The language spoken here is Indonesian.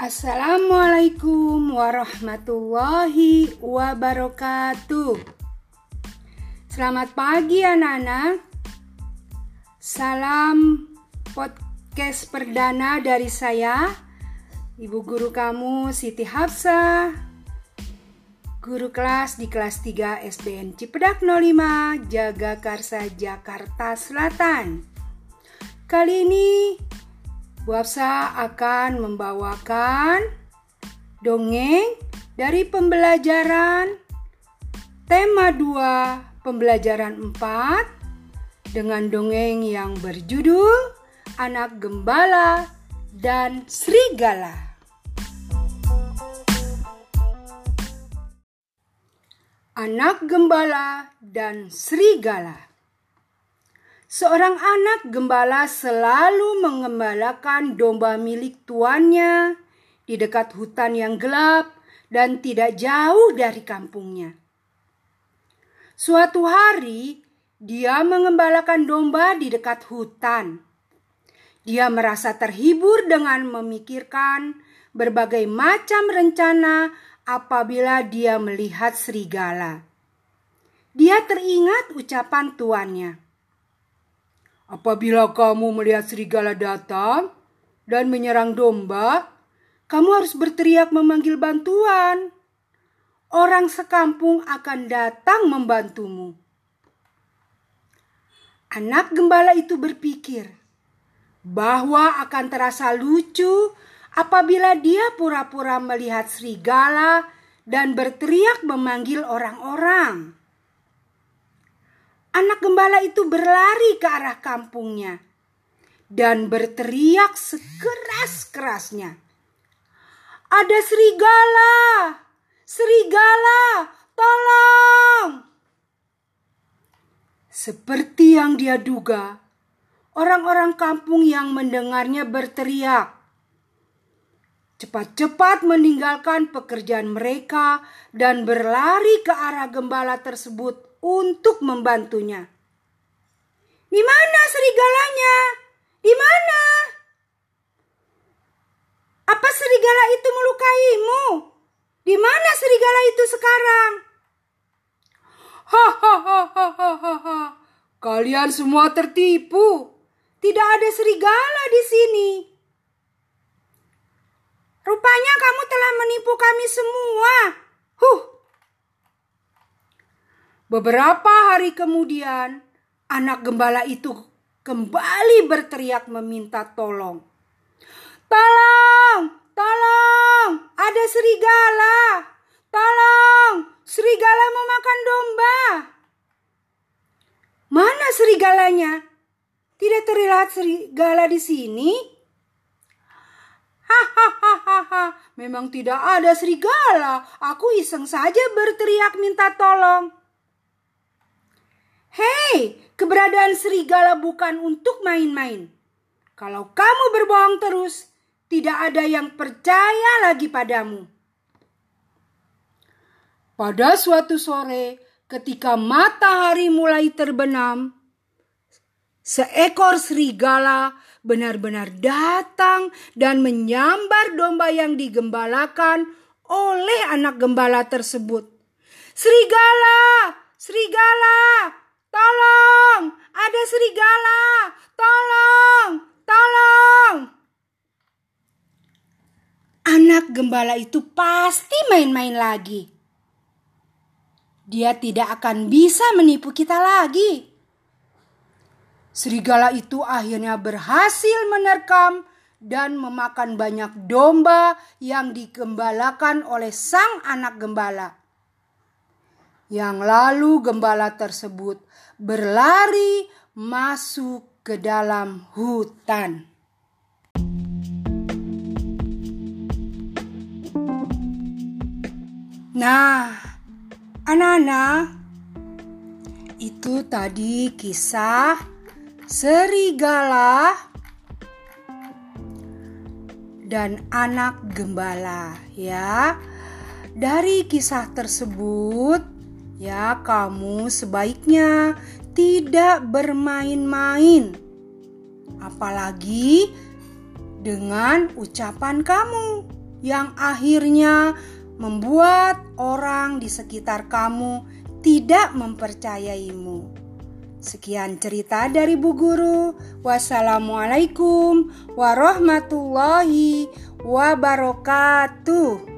Assalamualaikum warahmatullahi wabarakatuh. Selamat pagi anak-anak. Salam podcast perdana dari saya, Ibu guru kamu Siti Hafsa. Guru kelas di kelas 3 SDN Cipedak 05, Jagakarsa, Jakarta Selatan. Kali ini Bu Hafsa akan membawakan dongeng dari pembelajaran tema 2 pembelajaran 4 dengan dongeng yang berjudul Anak Gembala dan Serigala. Anak Gembala dan Serigala Seorang anak gembala selalu mengembalakan domba milik tuannya di dekat hutan yang gelap dan tidak jauh dari kampungnya. Suatu hari, dia mengembalakan domba di dekat hutan. Dia merasa terhibur dengan memikirkan berbagai macam rencana apabila dia melihat serigala. Dia teringat ucapan tuannya Apabila kamu melihat serigala datang dan menyerang domba, kamu harus berteriak memanggil bantuan. Orang sekampung akan datang membantumu. Anak gembala itu berpikir bahwa akan terasa lucu apabila dia pura-pura melihat serigala dan berteriak memanggil orang-orang. Anak gembala itu berlari ke arah kampungnya dan berteriak sekeras-kerasnya. Ada serigala! Serigala! Tolong! Seperti yang dia duga, orang-orang kampung yang mendengarnya berteriak. Cepat-cepat meninggalkan pekerjaan mereka dan berlari ke arah gembala tersebut untuk membantunya. Di mana serigalanya? Di mana? Apa serigala itu melukaimu? Di mana serigala itu sekarang? Hahaha. Kalian semua tertipu. Tidak ada serigala di sini. Rupanya kamu telah menipu kami semua. Beberapa hari kemudian, anak gembala itu kembali berteriak meminta tolong. Tolong, tolong, ada serigala. Tolong, serigala memakan domba. Mana serigalanya? Tidak terlihat serigala di sini. Hahaha, memang tidak ada serigala. Aku iseng saja berteriak minta tolong. Hei, keberadaan serigala bukan untuk main-main. Kalau kamu berbohong terus, tidak ada yang percaya lagi padamu. Pada suatu sore, ketika matahari mulai terbenam, seekor serigala benar-benar datang dan menyambar domba yang digembalakan oleh anak gembala tersebut. Serigala, serigala, Tolong, ada serigala. Tolong, tolong. Anak gembala itu pasti main-main lagi. Dia tidak akan bisa menipu kita lagi. Serigala itu akhirnya berhasil menerkam dan memakan banyak domba yang digembalakan oleh sang anak gembala. Yang lalu gembala tersebut berlari masuk ke dalam hutan. Nah, anak-anak, itu tadi kisah serigala dan anak gembala ya. Dari kisah tersebut Ya, kamu sebaiknya tidak bermain-main, apalagi dengan ucapan kamu. yang akhirnya membuat orang di sekitar kamu tidak mempercayaimu. Sekian cerita dari Bu Guru. Wassalamualaikum warahmatullahi wabarakatuh.